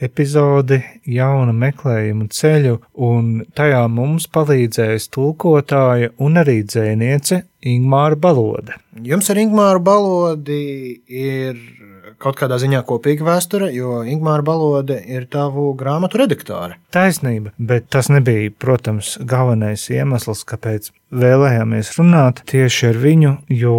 epizodi, jaunu meklējumu ceļu, un tajā mums palīdzēs tulkotāja un arī dzēniece Ingmāra Balode. Jums ar Ingūru Balodi ir kaut kādā ziņā kopīga vēsture, jo Ingūra Balode ir tavu grāmatu redaktore. Taisnība, bet tas nebija, protams, galvenais iemesls, kāpēc vēlējāmies runāt tieši ar viņu, jo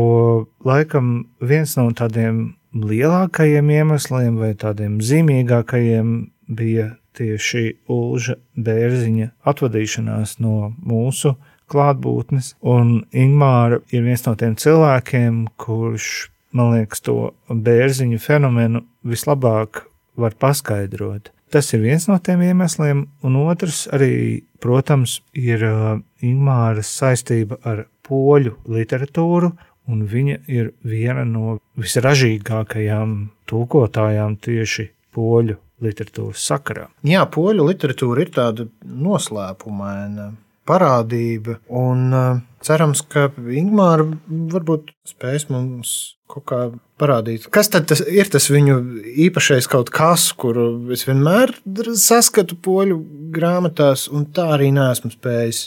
laikam viens no tādiem lielākajiem iemesliem vai tādiem zīmīgākajiem bija tieši Ulža Bērziņa atvadīšanās no mūsu klātbūtnes, un Ingmāra ir viens no tiem cilvēkiem, kurš, man liekas, to bērziņu fenomenu vislabāk var paskaidrot. Tas ir viens no tiem iemesliem, un otrs arī, protams, ir uh, Ingmāras saistība ar poļu literatūru, un viņa ir viena no visražīgākajām tulkotājām tieši poļu literatūras sakarā. Jā, poļu literatūra ir tāda noslēpumaina parādība, un uh, cerams, ka Ingūra varbūt spēs mums kaut kā parādīt. Kas tad tas ir tas viņu īpašais kaut kas, kuru es vienmēr saskatu poļu grāmatās, un tā arī neesmu spējis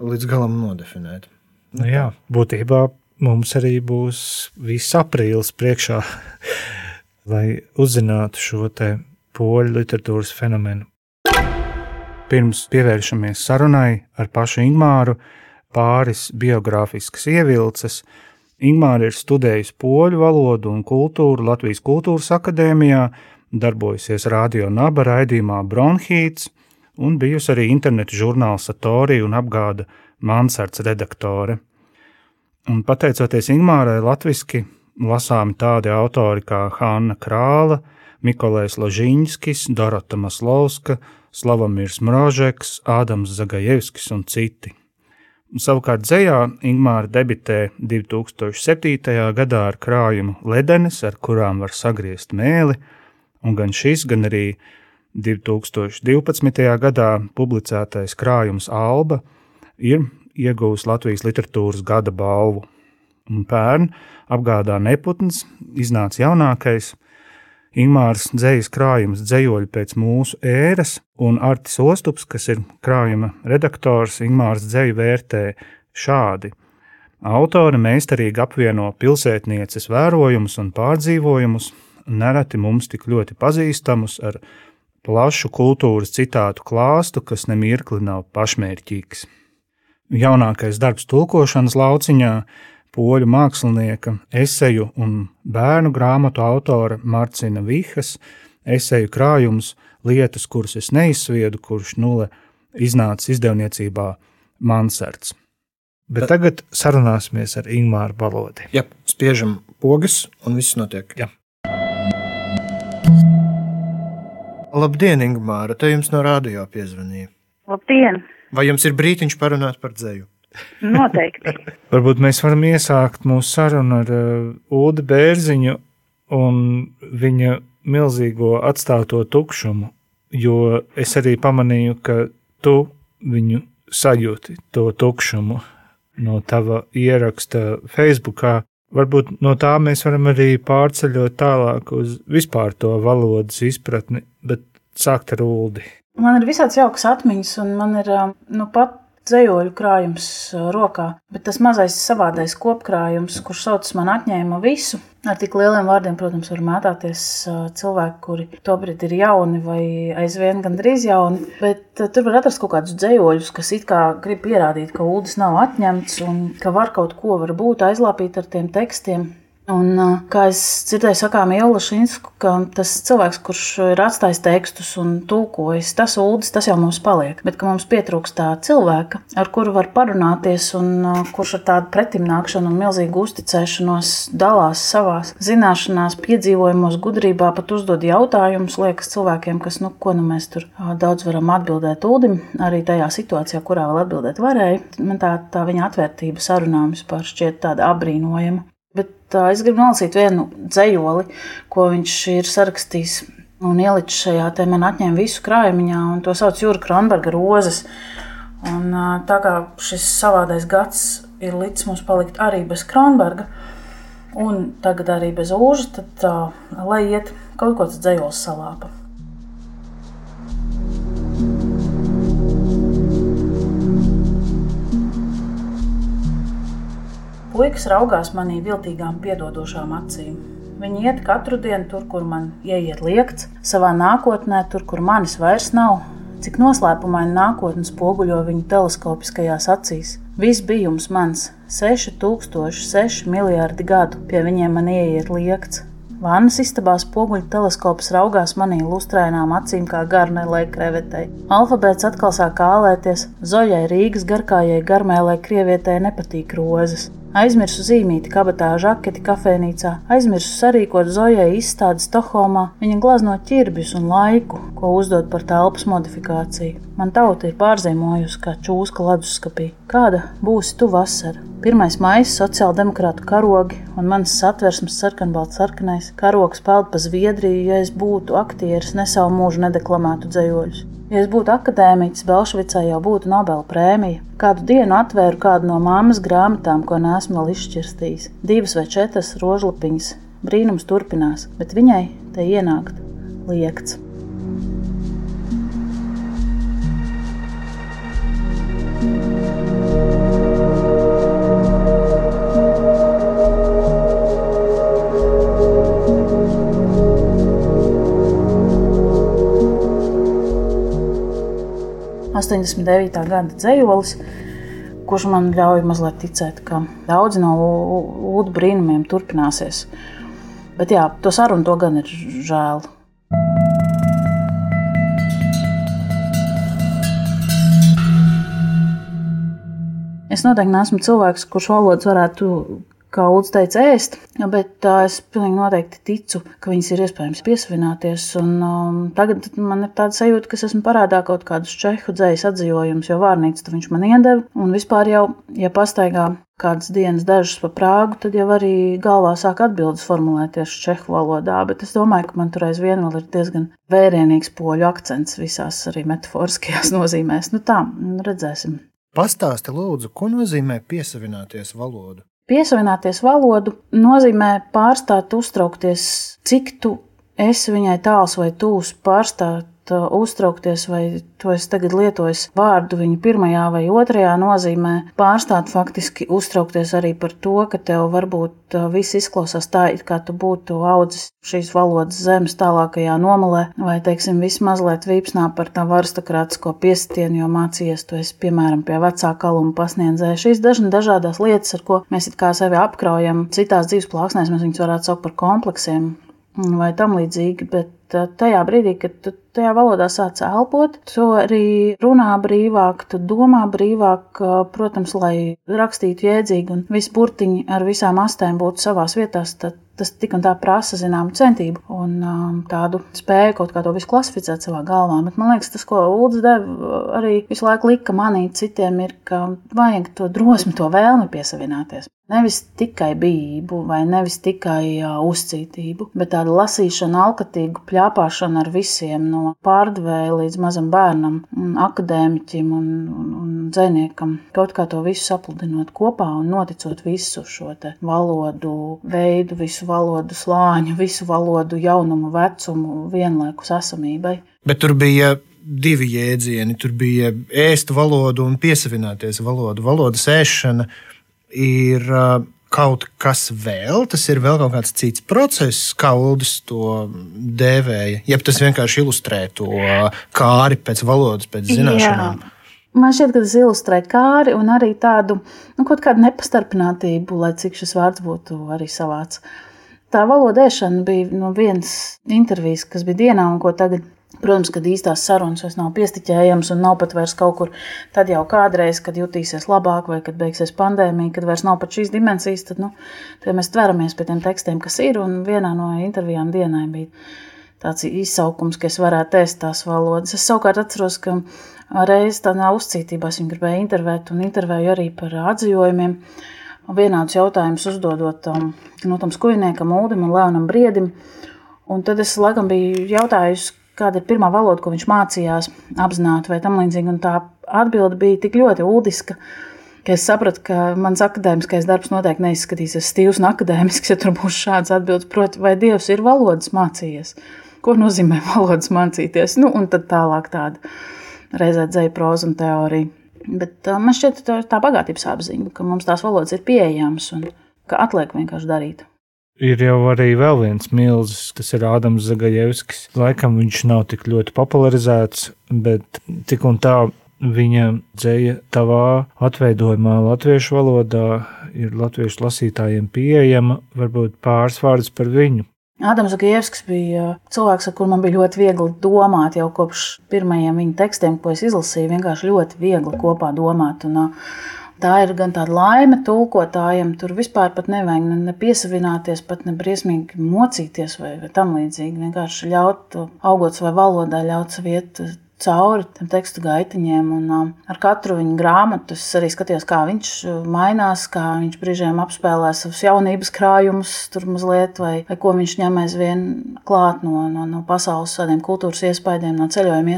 līdz galam nodefinēt. Nu, jā, būtībā mums arī būs viss aprīlis priekšā, lai uzzinātu šo te poļu literatūras fenomenu. Pirms pievēršamies sarunai ar pašu Ingmāru, pāris biogrāfiskas ievilces. Ingmāra ir studējusi poļu valodu un kultūru Latvijas Kultūras Akadēmijā, darbojusies radio naba raidījumā Bronhīts un bijusi arī interneta žurnāla Satorija un apgāda Mansards redaktore. Un pateicoties Ingmārai latviski, lasāmi tādi autori kā Hanna Krāla, Mikolais Ložiņskis, Dorota Maslovska, Slavamirs Mrožeks, Ādams Zagajevskis un citi. Savukārt dzējā Ingmāra debitē 2007. gadā ar krājumu Ledenes, ar kurām var sagriezt mēli, un gan šis, gan arī 2012. gadā publicētais krājums Alba ir ieguvis Latvijas literatūras gada balvu. Un pērn apgādā neputns iznāca jaunākais Ingmārs dzējas krājums dzējoļi pēc mūsu ēras, un Artis Ostups, kas ir krājuma redaktors, Ingmārs dzēju vērtē šādi. Autori meistarīgi apvieno pilsētnieces vērojumus un pārdzīvojumus, nereti mums tik ļoti pazīstamus ar plašu kultūras citātu klāstu, kas nemirkli nav pašmērķīgs. Jaunākais darbs tulkošanas lauciņā poļu mākslinieka, eseju un bērnu grāmatu autora Marcina Vihas eseju krājums Lietas, kuras es neizsviedu, kurš nulle iznāca izdevniecībā Mansards. Bet tagad sarunāsimies ar Ingmāru Balodi. Jā, spiežam pogas, un viss notiek. Jā. Labdien, Ingūra! Te jums no radio piezvanīja. Labdien! Vai jums ir brītiņš parunāt par dzēju? Noteikti. Varbūt mēs varam iesākt mūsu sarunu ar uh, Ulu Bērziņu un viņa milzīgo atstāto tukšumu, jo es arī pamanīju, ka tu viņu sajūti, to tukšumu no tava ieraksta Facebookā. Varbūt no tā mēs varam arī pārceļot tālāk uz vispār to valodas izpratni, bet sākt ar ūdeni. Man ir visāds jauks atmiņas, un man ir ā, nu pat dzējoļu krājums ā, rokā, bet tas mazais savādais kopkrājums, kurš saucas man atņēma visu. Ar tik lieliem vārdiem, protams, var mētāties ā, cilvēki, kuri tobrīd ir jauni vai aizvien gandrīz jauni, bet ā, tur var atrast kaut kādus dzējoļus, kas it kā grib pierādīt, ka ūdens nav atņemts un ka var kaut ko varbūt aizlāpīt ar tiem tekstiem. Un, kā es dzirdēju, sakām Ielu Šinsku, ka tas cilvēks, kurš ir atstājis tekstus un tulkojis, tas ULDIS, tas jau mums paliek. Bet mums pietrūkst tā cilvēka, ar kuru var parunāties un kurš ar tādu pretimnākšanu un milzīgu uzticēšanos dalās savās zināšanās, piedzīvojumos, gudrībā, pat uzdod jautājumus, liekas cilvēkiem, kas, nu, ko nu mēs tur daudz varam atbildēt ULDIM, arī tajā situācijā, kurā vēl atbildēt varēja. Man tā, tā viņa atvērtība sarunām vispār šķiet tāda apbrīnojama. Es gribu nolasīt vienu dzējoli, ko viņš ir sarakstījis un ielicis šajā te man atņēma visu krājumiņā, un to sauc Jūra Kronberga rozes. Un, tā kā šis savādais gads ir līdz mums palikt arī bez Kronberga, un tagad arī bez ūža, tad uh, lai iet kaut tas dzējols salāpa. Puikas raugās manī viltīgām, piedodošām acīm. Viņi iet katru dienu tur, kur man ieiet liekts, savā nākotnē, tur, kur manis vairs nav. Cik noslēpumaini nākotnes spoguļo viņu teleskopiskajās acīs. Viss bijums mans - 6006 miljardi gadu, pie viņiem man ieiet liekts. Vannas istabā spoguļu teleskops raugās manī lustrainām acīm kā garnelē krevetei. Alfabēts atkal sāk kālēties, Zojai Rīgas garkājai garmēlē krievietē nepatīk rozes. Aizmirsu zīmīti kabatā žaketi kafejnīcā, aizmirsu sarīkot Zojai izstādi Stokholmā, viņa glazno ķirbjus un laiku, ko uzdod par telpas modifikāciju. Man tauta ir pārzīmojusi kā čūska leduskapī. Kāda būs tu vasara? Pirmais maija sociāldemokrātu karogi un mans satversmes sarkanbalts sarkanais karogs peld pa Zviedriju, ja es būtu aktieris, ne savu mūžu nedeklamētu dzējoļus. Ja es būtu akadēmiķis, Belšvicā jau būtu Nobela prēmija. Kādu dienu atvēru kādu no māmas grāmatām, ko neesmu vēl izšķirstījis. Divas vai četras rožlapiņas. Brīnums turpinās, bet viņai te ienākt liekts. 89. gada dzējolis, kurš man ļauj mazliet ticēt, ka daudzi no ūdens brīnumiem turpināsies. Bet jā, to sarunu to gan ir žēl. Es noteikti neesmu cilvēks, kurš valodas varētu kā Ulds teica, ēst, bet uh, es pilnīgi noteikti ticu, ka viņas ir iespējams piesavināties. Un, um, tagad man ir tāda sajūta, ka es esmu parādā kaut kādus čehu dzējas atzījumus, jo vārnīcu viņš man iedeva. Un vispār jau, ja pastaigā kādas dienas, dažas pa Prāgu, tad jau arī galvā sāk atbildes formulēties čehu valodā. Bet es domāju, ka man tur aizvien vēl ir diezgan vērienīgs poļu akcents visās arī metaforiskajās nozīmēs. Nu tā, redzēsim. Pastāsti, lūdzu, ko nozīmē piesavināties valodu? Piesavināties valodu nozīmē pārstāt uztraukties, cik tu esi viņai tāls vai tūs, pārstāt uztraukties, vai to es tagad lietoju vārdu viņa pirmajā vai otrajā nozīmē, pārstāt faktiski uztraukties arī par to, ka tev varbūt uh, viss izklausās tā, it kā tu būtu audzis šīs valodas zemes tālākajā nomalē, vai, teiksim, viss mazliet vīpsnā par tā aristokrātisko piestienu, jo mācījies to piemēram, pie vecā kaluma pasniedzēja. Šīs dažādas lietas, ar ko mēs it kā sevi apkraujam, citās dzīves plāksnēs mēs viņus varētu saukt par kompleksiem vai tam līdzīgi, bet uh, tajā brīdī, kad tu tajā valodā sāc elpot, tu arī runā brīvāk, tu domā brīvāk, protams, lai rakstītu jēdzīgi un visi burtiņi ar visām astēm būtu savās vietās, tad tas tik un tā prasa zināmu centību un um, tādu spēju kaut kā to visu klasificēt savā galvā. Bet man liekas, tas, ko Ulds deva, arī visu laiku lika manīt citiem, ir, ka vajag to drosmi, to vēlmi piesavināties. Nevis tikai bijību, vai nevis tikai uh, uzcītību, bet tādu lasīšanu, alkatīgu pļāpāšanu ar visiem, no pārdevēja līdz mazam bērnam, akadēmiķim un, un, un dziniekam. Kaut kā to visu sapludinot kopā un noticot visu šo valodu veidu, visu valodu slāņu, visu valodu jaunumu, vecumu, vienlaikus esamībai. Bet tur bija divi jēdzieni. Tur bija ēst valodu un piesavināties valodu. Valodas ēšana ir kaut kas vēl, tas ir vēl kaut kāds cits process, kā Uldis to dēvēja. Ja tas vienkārši ilustrē to kāri pēc valodas, pēc zināšanām. Jā. Man šķiet, ka tas ilustrē kāri un arī tādu nu, kaut kādu nepastarpinātību, lai cik šis vārds būtu arī savāds. Tā valodēšana bija no vienas intervijas, kas bija dienā un ko tagad Protams, kad īstās sarunas vairs nav piestiķējamas un nav pat vairs kaut kur, tad jau kādreiz, kad jutīsies labāk, vai kad beigsies pandēmija, kad vairs nav pat šīs dimensijas, tad nu, mēs tveramies pie tiem tekstiem, kas ir. Un vienā no intervijām dienai bija tāds izsaukums, ka es varētu ēst tās valodas. Es savukārt atceros, ka reiz tādā uzcītībā es viņu gribēju intervēt un intervēju arī par atzījumiem. Vienādus jautājumus uzdodot um, no tam skujniekam, Uldim un Leonam Briedim. Un tad es laikam biju jautājusi, kāda ir pirmā valoda, ko viņš mācījās apzināti vai tam līdzīgi. Un tā atbilde bija tik ļoti ūdiska, ka es sapratu, ka mans akadēmiskais darbs noteikti neizskatīsies stīvs un akadēmisks, ja tur būs šāds atbildes. Proti, vai Dievs ir valodas mācījies? Ko nozīmē valodas mācīties? Nu, un tad tālāk tāda reizē dzēja proza un teorija. Bet uh, man šķiet, tā ir tā bagātības apziņa, ka mums tās valodas ir pieejamas un ka atliek vienkārši darīt. Ir jau arī vēl viens milzis, kas ir Ādams Zagajevskis. Laikam viņš nav tik ļoti popularizēts, bet tik un tā viņa dzēja tavā atveidojumā latviešu valodā ir latviešu lasītājiem pieejama, varbūt pāris vārdus par viņu. Ādams Zagajevskis bija cilvēks, ar kuru man bija ļoti viegli domāt jau kopš pirmajiem viņa tekstiem, ko es izlasīju. Vienkārši ļoti viegli kopā domāt. Un, Tā ir gan tāda laime tulkotājiem, tur vispār nevajag ne, ne piesavināties, pat ne briesmīgi mocīties vai, vai tam līdzīgi. Vienkārši ļaut augot savai valodai, ļaut sev iet cauri tam tekstu gaitiņiem. Un, um, ar katru viņa grāmatu es arī skatījos, kā viņš uh, mainās, kā viņš brīžiem apspēlē savus jaunības krājumus, tur mazliet, vai, vai ko viņš ņem aizvien klāt no, no, no pasaules tādiem kultūras iespaidiem, no ceļojuma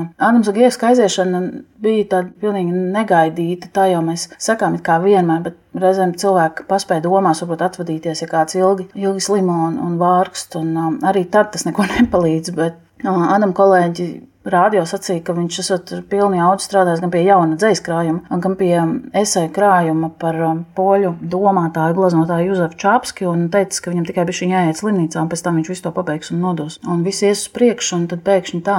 uh, Ādams Gievska aiziešana bija tāda pilnīgi negaidīta. Tā jau mēs sakām, it kā vienmēr, bet reizēm cilvēki paspēja domās, varbūt atvadīties, ja kāds ilgi, ilgi slimo un, un vārkst. Un, um, arī tad tas neko nepalīdz. Bet uh, Ādam kolēģi Rādio sacīja, ka viņš esot pilni audzis strādājis gan pie jauna dzīs krājuma, gan pie esēju krājuma par um, poļu domātāju, glaznotāju Juzefu Čāpski un teica, ka viņam tikai bija šī jāiet slimnīcā, un pēc tam viņš visu to pabeigs un nodos. Un viss ies uz priekšu, un tad pēkšņi tā.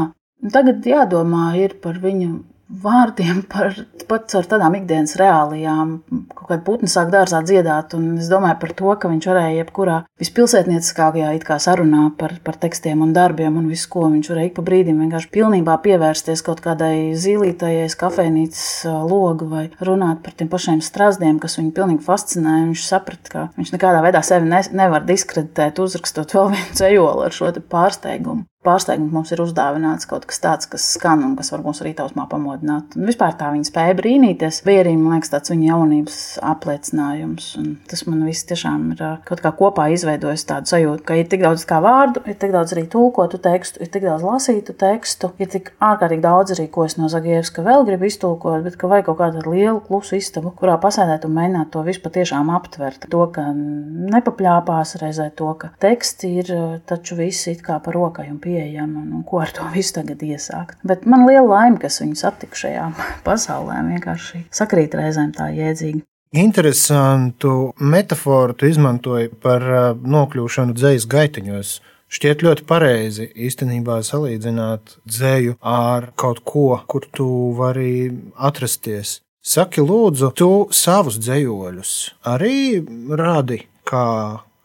Tagad jādomā ir par viņu vārdiem par pat ar tādām ikdienas reālijām. Kaut kāda putna sāk dārzā dziedāt, un es domāju par to, ka viņš varēja jebkurā vispilsētnieciskākajā sarunā par, par tekstiem un darbiem un visu, ko viņš varēja ik pa brīdim vienkārši pilnībā pievērsties kaut kādai zīlītajai kafejnīcas logu vai runāt par tiem pašiem strazdiem, kas viņu pilnīgi fascinēja. Viņš saprata, ka viņš nekādā veidā sevi ne, nevar diskreditēt, uzrakstot vēl vienu ceļolu ar šo pārsteigumu pārsteigums mums ir uzdāvināts kaut kas tāds, kas skan un kas var mūs rītausmā pamodināt. Un vispār tā viņa spēja brīnīties. Bija arī, man liekas, tāds viņa jaunības apliecinājums. Un tas man viss tiešām ir kaut kā kopā izveidojis tādu sajūtu, ka ir tik daudz kā vārdu, ir tik daudz arī tulkotu tekstu, ir tik daudz lasītu tekstu, ir tik ārkārtīgi daudz arī, ko es no Zagievska vēl gribu iztulkot, bet ka vajag kaut kādu lielu klusu istabu, kurā pasēdēt un mēģināt to visu patiešām aptvert. To, ka nepapļāpās reizē to, ka teksti ir taču visi it kā par rokai un pieejami pieejama un, un ko ar to visu tagad iesākt. Bet man liela laime, ka es viņu satiku šajā pasaulē. Vienkārši sakrīt reizēm tā jēdzīgi. Interesantu metaforu tu izmantoji par nokļūšanu dzīslu gaitiņos. Šķiet ļoti pareizi īstenībā salīdzināt dzēju ar kaut ko, kur tu vari atrasties. Saki, lūdzu, tu savus dzējoļus arī rādi kā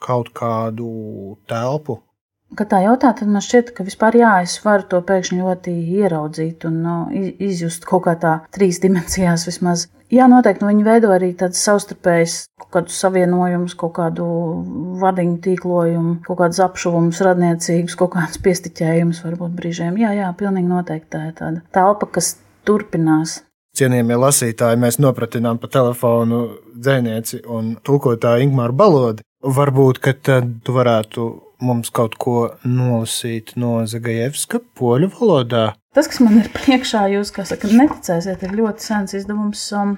kaut kādu telpu, Kad tā jautā, tad man šķiet, ka vispār jā, es varu to pēkšņi ļoti ieraudzīt un no, izjust kaut kā tā trīs dimensijās vismaz. Jā, noteikti nu, viņi veido arī tādas savstarpējas kaut kādus savienojumus, kaut kādu vadiņu tīklojumu, kaut kādus apšuvumus, radniecīgus, kaut kādus piestiķējumus varbūt brīžiem. Jā, jā, pilnīgi noteikti tā ir tāda telpa, kas turpinās. Cienījamie lasītāji, mēs nopratinām pa telefonu dzēnieci un tulkotāju Ingmāru Balodi. Varbūt, ka tad tu varētu mums kaut ko nolasīt no Zagajevska poļu valodā. Tas, kas man ir priekšā, jūs saka, neticēsiet, ir ļoti sens izdevums, um,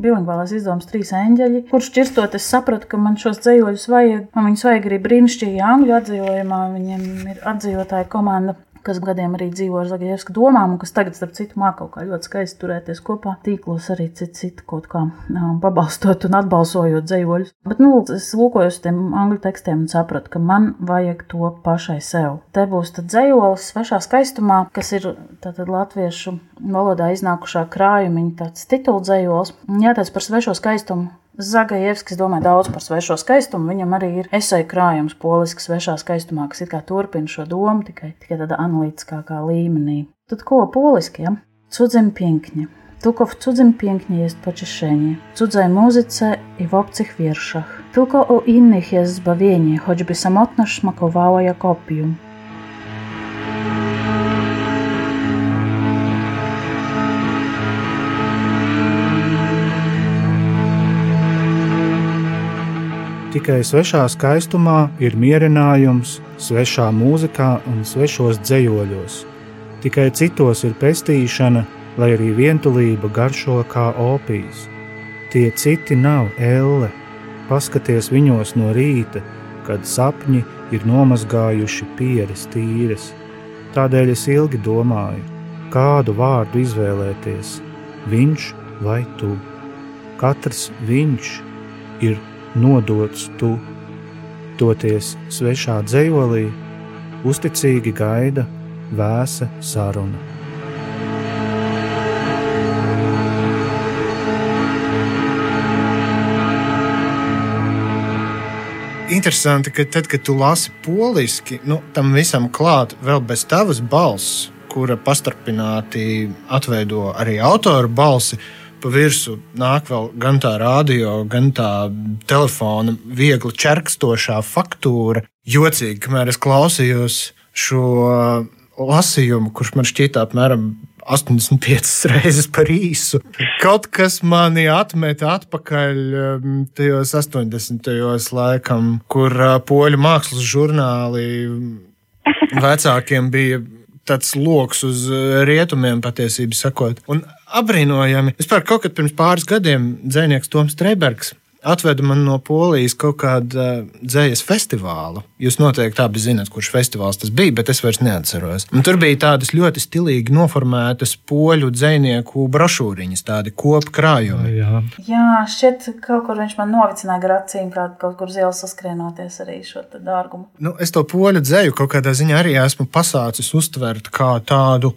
bilingvālais izdevums Trīs eņģeļi, kurš čirstot es sapratu, ka man šos dzējoļus vajag, man viņus vajag arī brīnišķīgi angļu atzījumā, viņiem ir atzījotāja komanda kas gadiem arī dzīvo ar Zagajevska domām, un kas tagad, starp citu, māk kaut kā ļoti skaisti turēties kopā. Tīklos arī citu, citu kaut kā um, pabalstot un atbalsojot dzējoļus. Bet, nu, es lūkojos tiem angļu tekstiem un sapratu, ka man vajag to pašai sev. Te būs tad dzējolis svešā skaistumā, kas ir tātad latviešu valodā iznākušā krājumiņa tāds tituldzējols. Jāteic par svešo skaistumu Zagajevskis domā daudz par svešo skaistumu. Viņam arī ir eseja krājums poliski svešā skaistumā, kas it kā turpina šo domu tikai, tikai tādā analītiskākā līmenī. Tad ko poliski? Ja? Cudzim pięknie. Tylko w cudzym pięknie jest pocieszenie, cudzej muzyce i w obcych wierszach. Tylko u innych jest zbawienie, choćby samotność smakowała jak opium. Tikai svešā skaistumā ir mierinājums, svešā mūzikā un svešos dzējoļos. Tikai citos ir pestīšana, lai arī vientulība garšo kā opijas. Tie citi nav elle, paskaties viņos no rīta, kad sapņi ir nomazgājuši pieres tīres. Tādēļ es ilgi domāju, kādu vārdu izvēlēties - viņš vai tu. Katrs viņš ir nodots tu, toties svešā dzējolī, uzticīgi gaida vēsa saruna. Interesanti, ka tad, kad tu lasi poliski, nu, tam visam klāt vēl bez tavas balss, kura pastarpināti atveido arī autoru balsi, pa virsmu nāk vēl gan tā radio, gan tā telefona viegli čerkstošā faktūra. Jocīgi, kamēr es klausījos šo lasījumu, kurš man šķita apmēram 85 reizes par īsu. Kaut kas mani atmeta atpakaļ um, tajos 80. laikam, kur uh, poļu mākslas žurnāli vecākiem bija tāds lokus uz uh, rietumiem, patiesībā sakot. Un apbrīnojami. Vispār kaut kad pirms pāris gadiem dzinieks Toms Streibergs atveda man no Polijas kaut kāda dzējas festivāla. Jūs noteikti abi zinat, kurš festivāls tas bija, bet es vairs neatceros. Un tur bija tādas ļoti stilīgi noformētas poļu dzinieku brošūriņas, tādi kopkrājumi. Jā, Jā, šķiet, kaut kur viņš man novicināja gar acīm, kā kaut kur zils saskrienoties arī šo dārgumu. Nu, es to poļu dzēju kaut kādā ziņā arī esmu pasācis uztvert kā tādu,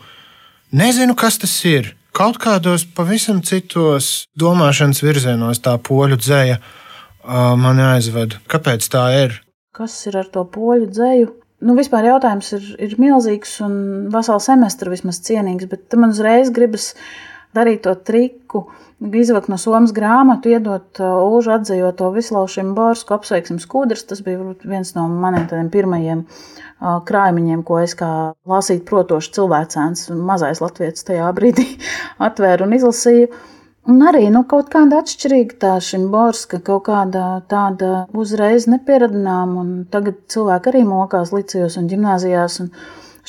nezinu, kas tas ir. Kaut kādos pavisam citos domāšanas virzienos tā poļu dzēja uh, mani aizved. Kāpēc tā ir? Kas ir ar to poļu dzēju? Nu, vispār jautājums ir, ir milzīgs un veselu semestru vismaz cienīgs, bet man uzreiz gribas darīt to triku, izvakt no somas grāmatu, iedot uh, Ulžu atzējoto Vislaušiem Borsku apsveiksim skūdrs. Tas bija viens no maniem tādiem pirmajiem uh, krājumiņiem, ko es kā lasīt protošs cilvēcēns, mazais latviečs tajā brīdī atvēru un izlasīju. Un arī nu, kaut kāda atšķirīga tā šim Borska, kaut kāda tāda uzreiz nepieradināma, un tagad cilvēki arī mokās licējos un gimnāzijās un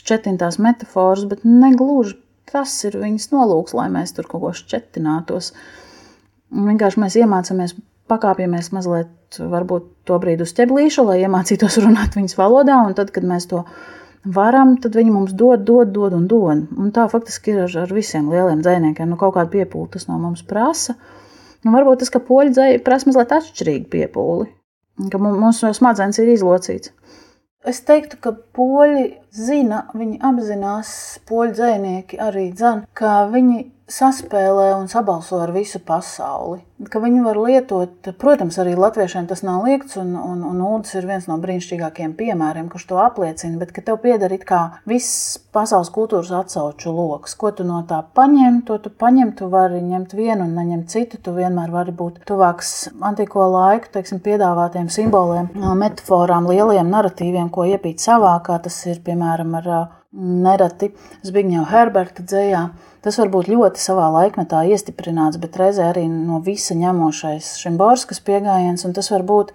šķetina tās metafāras, bet negluži tas ir viņas nolūks, lai mēs tur kaut ko šķetinātos. Vienkārši mēs iemācāmies, pakāpjamies mazliet, varbūt to brīdi uz ķeblīšu, lai iemācītos runāt viņas valodā, un tad, kad mēs to varam, tad viņi mums dod, dod, dod un dod. Un tā faktiski ir ar, ar visiem lieliem dziniekiem. Nu, kaut kāda piepūle tas no mums prasa. Un varbūt tas, ka poļu dzēja prasa mazliet atšķirīgu piepūli, ka mu- mūsu smadzenes ir izlocīts. Es teiktu, ka poļi zina, viņi apzinās, poļu dzinieki arī dzird, ka viņi saspēlē un sabalso ar visu pasauli. Ka viņi var lietot, protams, arī latviešiem tas nav liekts, un, un, un Ūdens ir viens no brīnišķīgākajiem piemēriem, kurš to apliecina. Bet, ka tev pieder it kā viss pasaules kultūras atsauču lokus, ko tu no tā paņem, to tu paņem, tu vari ņemt vienu un neņemt citu. Tu vienmēr vari būt tuvāks antiko laiku, teiksim, piedāvātiem simboliem, metaforām, lieliem narratīviem, ko iepīt savā, kā tas ir piemēram ar nereti Zbigņeva Herberta dzējā. Tas var būt ļoti savā laikmetā iestiprināts, bet reizē arī no visa ņemošais Šimborskas pieejams, un tas var būt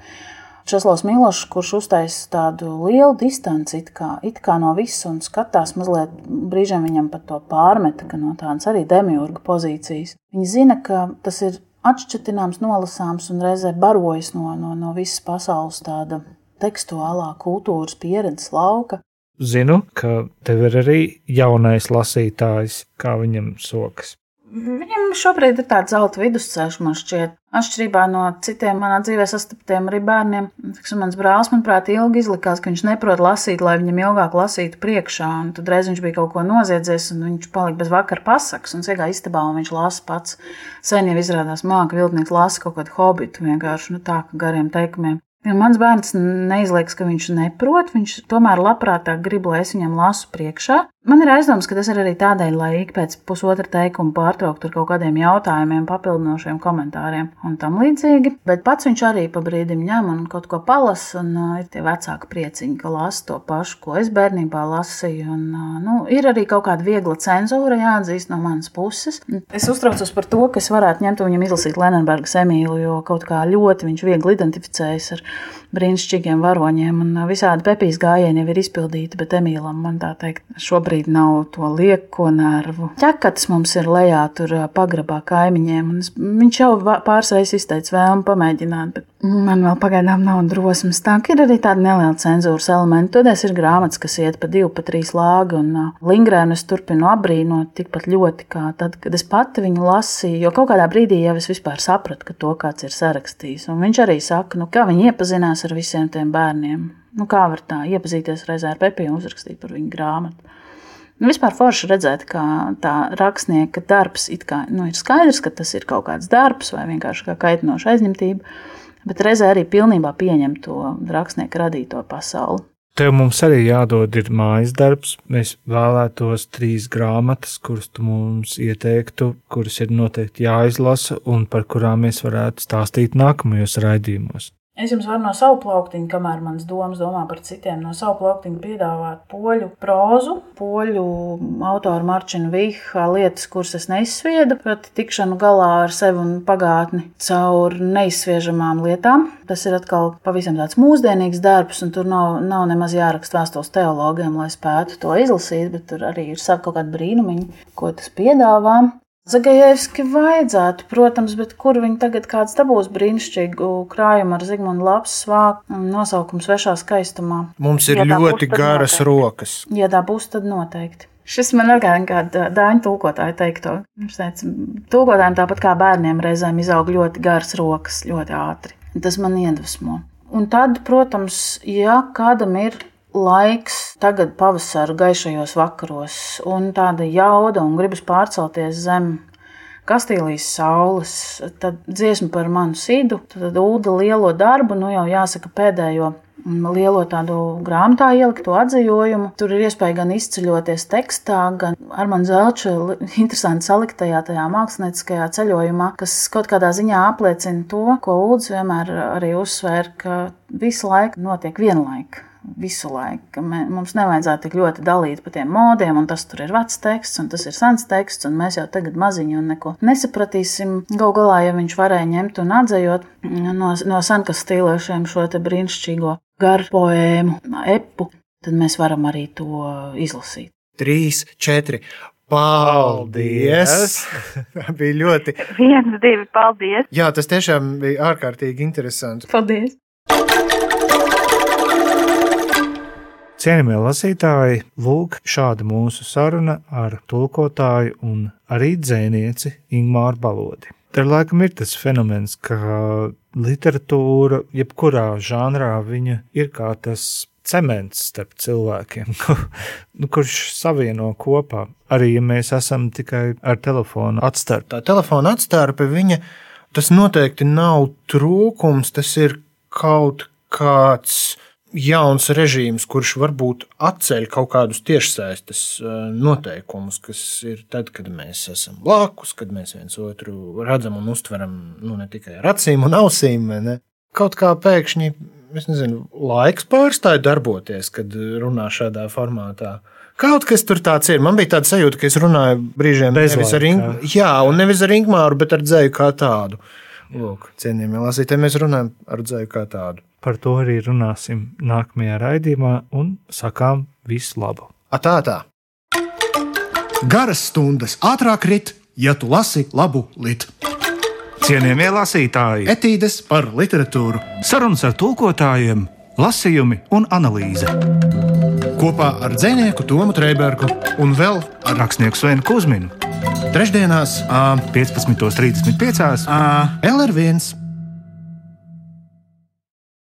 Česlavs Milošs, kurš uztaisa tādu lielu distanci it kā, it kā no visa un skatās mazliet, brīžiem viņam pat to pārmeta, ka no tādas arī demiurga pozīcijas. Viņi zina, ka tas ir atšķetināms, nolasāms un reizē barojas no, no, no visas pasaules tāda tekstuālā kultūras pieredzes lauka. zinu, ka tev ir arī jaunais lasītājs, kā viņam sokas. Viņam šobrīd ir tāds zelta vidusceļš, man šķiet. Atšķirībā no citiem manā dzīvē sastaptiem arī bērniem. Tiksim, mans brālis, manuprāt, ilgi izlikās, ka viņš neprot lasīt, lai viņam ilgāk lasītu priekšā. Un tad reiz viņš bija kaut ko noziedzis, un viņš palika bez vakara pasakas, un sēžā istabā, un viņš lasa pats. Sen jau izrādās māka, viltnieks lasa kaut kādu hobitu, vienkārši nu, tā, ka gariem teikumiem. Ja mans bērns neizlieks, ka viņš neprot, viņš tomēr labprātāk grib, lai es viņam lasu priekšā. Man ir aizdoms, ka tas ir arī tādēļ, lai ik pēc pusotra teikuma pārtrauktu ar kaut kādiem jautājumiem, papildinošiem komentāriem un tam līdzīgi. Bet pats viņš arī pa brīdim ņem un kaut ko palasa, un uh, ir tie vecāki prieciņi, ka lasa to pašu, ko es bērnībā lasīju. Un, uh, nu, ir arī kaut kāda viegla cenzūra jāatzīst no manas puses. Es uztraucos par to, ka es varētu ņemt un viņam izlasīt Lenenbergas Emīlu, jo kaut kā ļoti viņš viegli identificējas ar brīnišķīgiem varoņiem, un visādi pepijas gājieni jau ir izpildīti, bet Emīlam man tā teikt, šobrīd nav to lieko nervu. Ķekats mums ir lejā tur pagrabā kaimiņiem, un es, viņš jau pāris reizes izteica vēlmu pamēģināt, bet man vēl pagaidām nav drosmes. Tā ir arī tāda neliela cenzūras elementa. Todēļ ir grāmatas, kas iet pa divu, pa trīs lāgu, un Lingrēnu es turpinu apbrīnot tikpat ļoti, kā tad, kad es pati viņu lasīju, jo kaut kādā brīdī jau es vispār sapratu, ka to kāds ir sarakstījis. Un viņš arī saka, nu, kā viņi iepazinās ar visiem tiem bērniem. Nu, kā var tā iepazīties reizē ar Pepiju un uzrakstīt par viņu grāmatu? Nu, vispār forši redzēt, ka tā rakstnieka darbs kā, nu, ir skaidrs, ka tas ir kaut kāds darbs vai vienkārši kā kaitinoša aizņemtība, bet reizē arī pilnībā pieņem to rakstnieka radīto pasauli. Tev mums arī jādod ir mājas darbs. Mēs vēlētos trīs grāmatas, kuras tu mums ieteiktu, kuras ir noteikti jāizlasa un par kurām mēs varētu stāstīt nākamajos raidījumos. Es jums varu no savu plauktiņu, kamēr manas domas domā par citiem, no savu plauktiņu piedāvāt poļu prózu, poļu autoru Marčinu Vīha lietas, kuras es neizsviedu, proti tikšanu galā ar sevi un pagātni caur neizsviežamām lietām. Tas ir atkal pavisam tāds mūsdienīgs darbs, un tur nav, nav nemaz jāraksta vēstules teologiem, lai spētu to izlasīt, bet tur arī ir savi kaut kādi brīnumiņi, ko tas piedāvā. Zagajevski vajadzētu, protams, bet kur viņi tagad kāds dabūs brīnišķīgu krājumu ar Zigmundu Lapas vāku nosaukumu svešā skaistumā? Mums ir ja ļoti būs, garas noteikti. rokas. Ja tā būs, tad noteikti. Šis man atgādina kādu dāņu tulkotāju teikto. Viņš teica, tulkotājiem tāpat kā bērniem reizēm izaug ļoti garas rokas, ļoti ātri. Tas man iedvesmo. Un tad, protams, ja kādam ir laiks tagad pavasara gaišajos vakaros, un tāda jauda un gribas pārcelties zem Kastīlijas saules, tad dziesma par manu sīdu, tad ūda lielo darbu, nu jau jāsaka pēdējo lielo tādu grāmatā ielikto atzījumu. Tur ir iespēja gan izceļoties tekstā, gan ar mani zelču interesanti saliktajā tajā mākslinieckajā ceļojumā, kas kaut kādā ziņā apliecina to, ko Ulds vienmēr arī uzsver, ka visu laiku notiek vienlaika visu laiku. Mums nevajadzētu tik ļoti dalīt pa tiem modiem, un tas tur ir vecs teksts, un tas ir sens teksts, un mēs jau tagad maziņi un neko nesapratīsim. Galu galā, ja viņš varēja ņemt un atzējot no, no senkas stīlēšiem šo brīnišķīgo garu poēmu, epu, tad mēs varam arī to izlasīt. Trīs, četri. Paldies! bija ļoti. Viens, divi, paldies! Jā, tas tiešām bija ārkārtīgi interesanti. Paldies! Cienījamie lasītāji, lūk, šāda mūsu saruna ar tulkotāju un arī dzēnieci Ingmāru Balodi. Tur laikam ir tas fenomens, ka literatūra, jebkurā žanrā, viņa ir kā tas cements starp cilvēkiem, nu, kurš savieno kopā. Arī ja mēs esam tikai ar telefonu atstarpi. Tā telefona atstarpe, viņa, tas noteikti nav trūkums, tas ir kaut kāds jauns režīms, kurš varbūt atceļ kaut kādus tiešsaistes eh, noteikumus, kas ir tad, kad mēs esam blakus, kad mēs viens otru redzam un uztveram nu, ne tikai ar acīm un ausīm. Ne? Kaut kā pēkšņi nezinu, laiks pārstāja darboties, kad runā šādā formātā. Kaut kas tur tāds ir. Man bija tāds sajūta, ka es runāju brīžiem nevis ar, Ing... jā, nevis ar Ingūru, bet ar dzēju kā tādu. Lūk, cienījamie lasītāji, mēs runājam ar dzēju kā tādu. Par to arī runāsim nākamajā raidījumā un sakām visu labu. Atā, tā! Garas stundas ātrāk rit, ja tu lasi labu litu. Cienījamie lasītāji, etīdes par literatūru, sarunas ar tulkotājiem, lasījumi un analīze. kopā ar dzinieku Tomu Trēbergu un vēl ar rakstnieku Svenu Kusminu. Trešdienās, 15.35. LR1